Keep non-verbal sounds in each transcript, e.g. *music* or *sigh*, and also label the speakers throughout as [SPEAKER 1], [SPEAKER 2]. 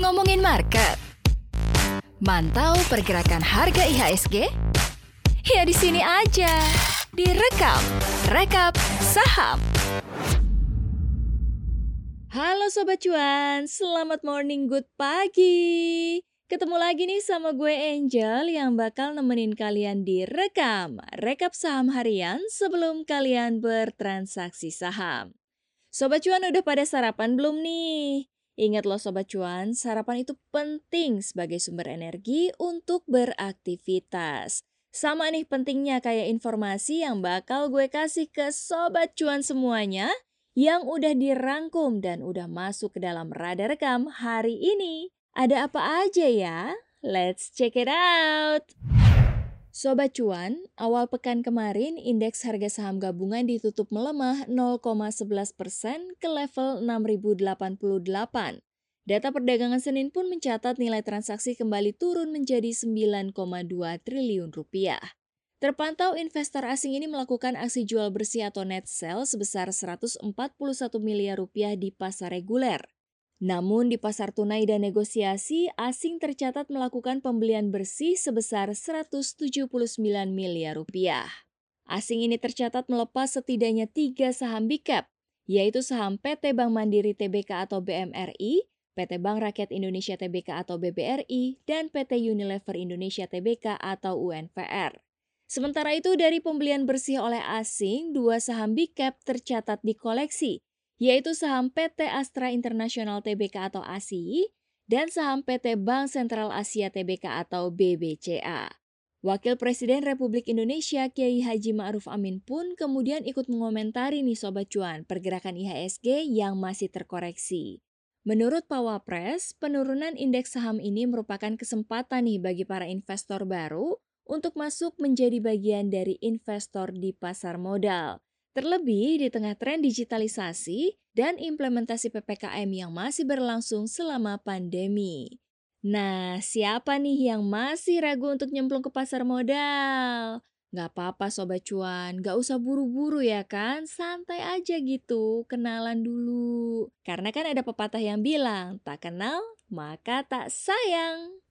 [SPEAKER 1] Ngomongin market. Mantau pergerakan harga IHSG? Ya di sini aja. Direkap, rekap saham. Halo Sobat Cuan, selamat morning, good pagi. Ketemu lagi nih sama gue Angel yang bakal nemenin kalian di rekam, rekap saham harian sebelum kalian bertransaksi saham. Sobat Cuan udah pada sarapan belum nih? Ingat loh Sobat Cuan, sarapan itu penting sebagai sumber energi untuk beraktivitas. Sama nih pentingnya kayak informasi yang bakal gue kasih ke Sobat Cuan semuanya yang udah dirangkum dan udah masuk ke dalam radar rekam hari ini. Ada apa aja ya? Let's check it out! Sobat Cuan, awal pekan kemarin indeks harga saham gabungan ditutup melemah 0,11 persen ke level 6.088. Data perdagangan Senin pun mencatat nilai transaksi kembali turun menjadi 9,2 triliun rupiah. Terpantau investor asing ini melakukan aksi jual bersih atau net sell sebesar 141 miliar rupiah di pasar reguler. Namun di pasar tunai dan negosiasi, asing tercatat melakukan pembelian bersih sebesar 179 miliar rupiah. Asing ini tercatat melepas setidaknya tiga saham big cap, yaitu saham PT Bank Mandiri Tbk atau BMRI, PT Bank Rakyat Indonesia Tbk atau BBRI, dan PT Unilever Indonesia Tbk atau UNVR. Sementara itu dari pembelian bersih oleh asing, dua saham big cap tercatat di koleksi, yaitu saham PT Astra International Tbk atau ASI dan saham PT Bank Sentral Asia Tbk atau BBCA. Wakil Presiden Republik Indonesia Kiai Haji Ma'ruf Amin pun kemudian ikut mengomentari nih Sobat Cuan pergerakan IHSG yang masih terkoreksi. Menurut Pak Wapres, penurunan indeks saham ini merupakan kesempatan nih bagi para investor baru untuk masuk menjadi bagian dari investor di pasar modal. Terlebih di tengah tren digitalisasi dan implementasi PPKM yang masih berlangsung selama pandemi. Nah, siapa nih yang masih ragu untuk nyemplung ke pasar modal? Gak apa-apa Sobat Cuan, gak usah buru-buru ya kan, santai aja gitu, kenalan dulu. Karena kan ada pepatah yang bilang, tak kenal maka tak sayang.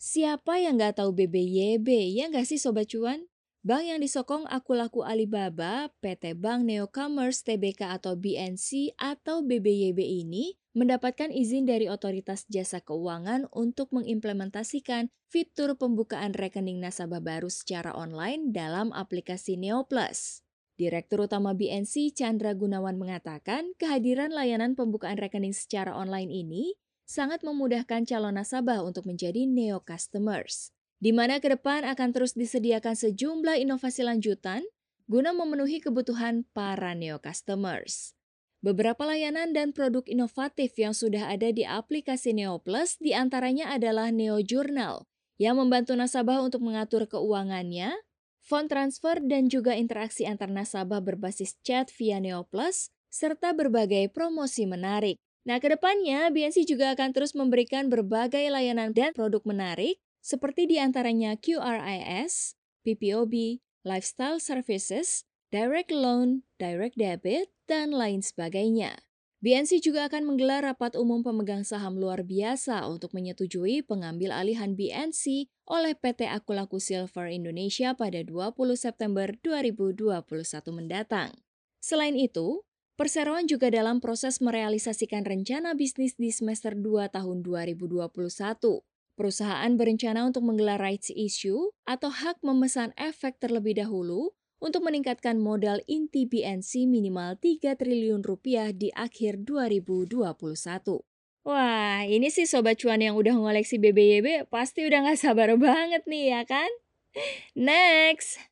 [SPEAKER 1] Siapa yang gak tahu BBYB, ya gak sih Sobat Cuan? Bank yang disokong aku laku Alibaba, PT Bank Neocommerce Tbk atau BNC atau BBYB ini mendapatkan izin dari Otoritas Jasa Keuangan untuk mengimplementasikan fitur pembukaan rekening nasabah baru secara online dalam aplikasi NeoPlus. Direktur Utama BNC Chandra Gunawan mengatakan kehadiran layanan pembukaan rekening secara online ini sangat memudahkan calon nasabah untuk menjadi Neo Customers di mana ke depan akan terus disediakan sejumlah inovasi lanjutan guna memenuhi kebutuhan para neo customers. Beberapa layanan dan produk inovatif yang sudah ada di aplikasi Neo Plus di antaranya adalah Neo Journal, yang membantu nasabah untuk mengatur keuangannya, fund transfer dan juga interaksi antar nasabah berbasis chat via Neo Plus, serta berbagai promosi menarik. Nah, ke depannya BNC juga akan terus memberikan berbagai layanan dan produk menarik seperti di antaranya QRIS, PPOB, Lifestyle Services, Direct Loan, Direct Debit, dan lain sebagainya. BNC juga akan menggelar rapat umum pemegang saham luar biasa untuk menyetujui pengambil alihan BNC oleh PT Akulaku Silver Indonesia pada 20 September 2021 mendatang. Selain itu, Perseroan juga dalam proses merealisasikan rencana bisnis di semester 2 tahun 2021. Perusahaan berencana untuk menggelar rights issue atau hak memesan efek terlebih dahulu untuk meningkatkan modal inti BNC minimal 3 triliun rupiah di akhir 2021. Wah, ini sih Sobat Cuan yang udah ngoleksi BBYB pasti udah gak sabar *laughs* banget nih ya kan? Next!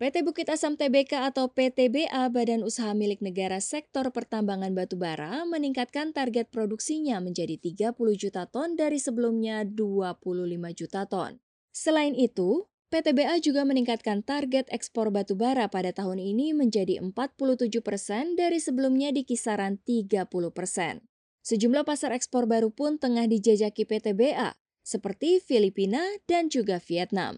[SPEAKER 1] PT Bukit Asam Tbk atau PTBA Badan Usaha Milik Negara Sektor Pertambangan Batubara meningkatkan target produksinya menjadi 30 juta ton dari sebelumnya 25 juta ton. Selain itu, PTBA juga meningkatkan target ekspor batubara pada tahun ini menjadi 47 persen dari sebelumnya di kisaran 30 persen. Sejumlah pasar ekspor baru pun tengah dijajaki PTBA, seperti Filipina dan juga Vietnam.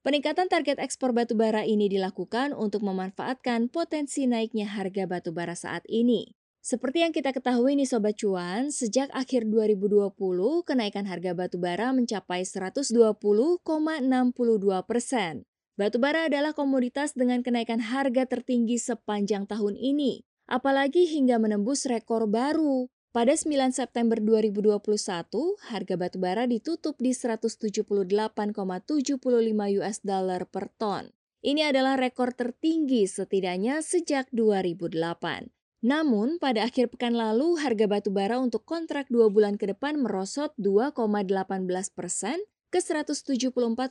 [SPEAKER 1] Peningkatan target ekspor batubara ini dilakukan untuk memanfaatkan potensi naiknya harga batubara saat ini. Seperti yang kita ketahui nih Sobat Cuan, sejak akhir 2020 kenaikan harga batu bara mencapai 120,62 persen. Batu bara adalah komoditas dengan kenaikan harga tertinggi sepanjang tahun ini, apalagi hingga menembus rekor baru. Pada 9 September 2021, harga batu bara ditutup di 178,75 US dollar per ton. Ini adalah rekor tertinggi setidaknya sejak 2008. Namun, pada akhir pekan lalu, harga batu bara untuk kontrak dua bulan ke depan merosot 2,18 persen ke 174,85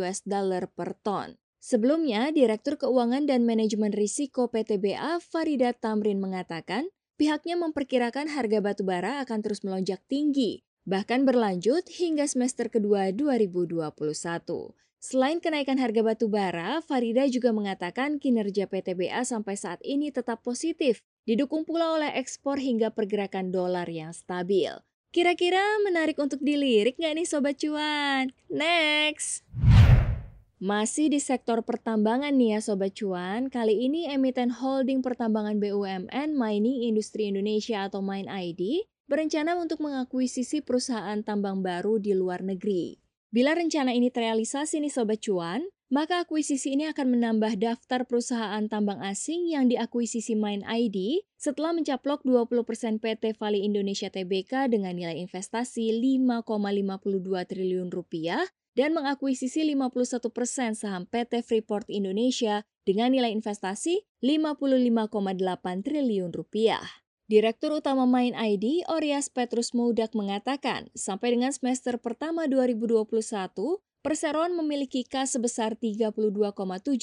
[SPEAKER 1] US dollar per ton. Sebelumnya, Direktur Keuangan dan Manajemen Risiko PTBA Farida Tamrin mengatakan, Pihaknya memperkirakan harga batu bara akan terus melonjak tinggi, bahkan berlanjut hingga semester kedua 2021. Selain kenaikan harga batu bara, Farida juga mengatakan kinerja PTBA sampai saat ini tetap positif, didukung pula oleh ekspor hingga pergerakan dolar yang stabil. Kira-kira menarik untuk dilirik nggak nih Sobat Cuan? Next! Masih di sektor pertambangan nih ya Sobat Cuan, kali ini emiten holding pertambangan BUMN Mining Industri Indonesia atau Mine ID berencana untuk mengakuisisi perusahaan tambang baru di luar negeri. Bila rencana ini terrealisasi nih Sobat Cuan, maka akuisisi ini akan menambah daftar perusahaan tambang asing yang diakuisisi Mine ID setelah mencaplok 20% PT Vali Indonesia Tbk dengan nilai investasi 5,52 triliun rupiah dan mengakuisisi 51% saham PT Freeport Indonesia dengan nilai investasi 55,8 triliun rupiah. Direktur Utama Main ID, Orias Petrus Moudak mengatakan, sampai dengan semester pertama 2021, Perseroan memiliki kas sebesar 32,7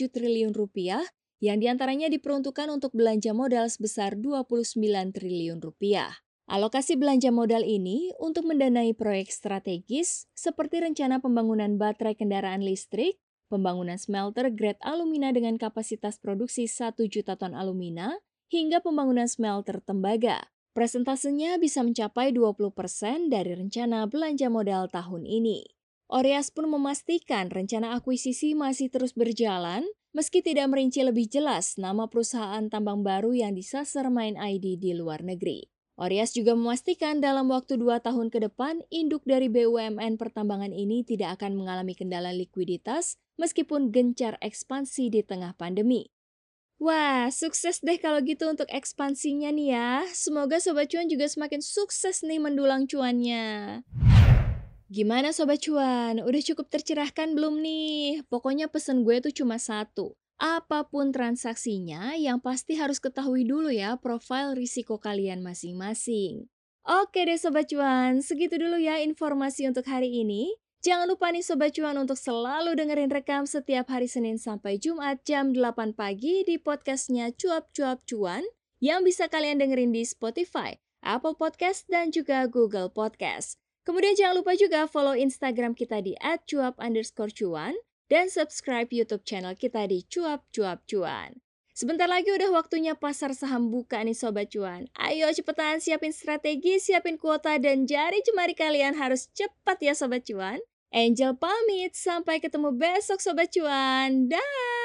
[SPEAKER 1] triliun rupiah yang di antaranya diperuntukkan untuk belanja modal sebesar 29 triliun rupiah. Alokasi belanja modal ini untuk mendanai proyek strategis seperti rencana pembangunan baterai kendaraan listrik, pembangunan smelter grade alumina dengan kapasitas produksi 1 juta ton alumina, hingga pembangunan smelter tembaga. Presentasenya bisa mencapai 20% dari rencana belanja modal tahun ini. Orias pun memastikan rencana akuisisi masih terus berjalan, meski tidak merinci lebih jelas nama perusahaan tambang baru yang disasar main ID di luar negeri. Orias juga memastikan dalam waktu dua tahun ke depan, induk dari BUMN pertambangan ini tidak akan mengalami kendala likuiditas meskipun gencar ekspansi di tengah pandemi. Wah, sukses deh kalau gitu untuk ekspansinya nih ya. Semoga Sobat Cuan juga semakin sukses nih mendulang cuannya. Gimana Sobat Cuan? Udah cukup tercerahkan belum nih? Pokoknya pesan gue tuh cuma satu apa pun transaksinya, yang pasti harus ketahui dulu ya profil risiko kalian masing-masing. Oke deh Sobat Cuan, segitu dulu ya informasi untuk hari ini. Jangan lupa nih Sobat Cuan untuk selalu dengerin rekam setiap hari Senin sampai Jumat jam 8 pagi di podcastnya Cuap Cuap Cuan yang bisa kalian dengerin di Spotify, Apple Podcast, dan juga Google Podcast. Kemudian jangan lupa juga follow Instagram kita di @cuap_cuan dan subscribe YouTube channel kita di Cuap Cuap Cuan. Sebentar lagi udah waktunya pasar saham buka nih Sobat Cuan. Ayo cepetan siapin strategi, siapin kuota, dan jari jemari kalian harus cepat ya Sobat Cuan. Angel pamit, sampai ketemu besok Sobat Cuan. Dah!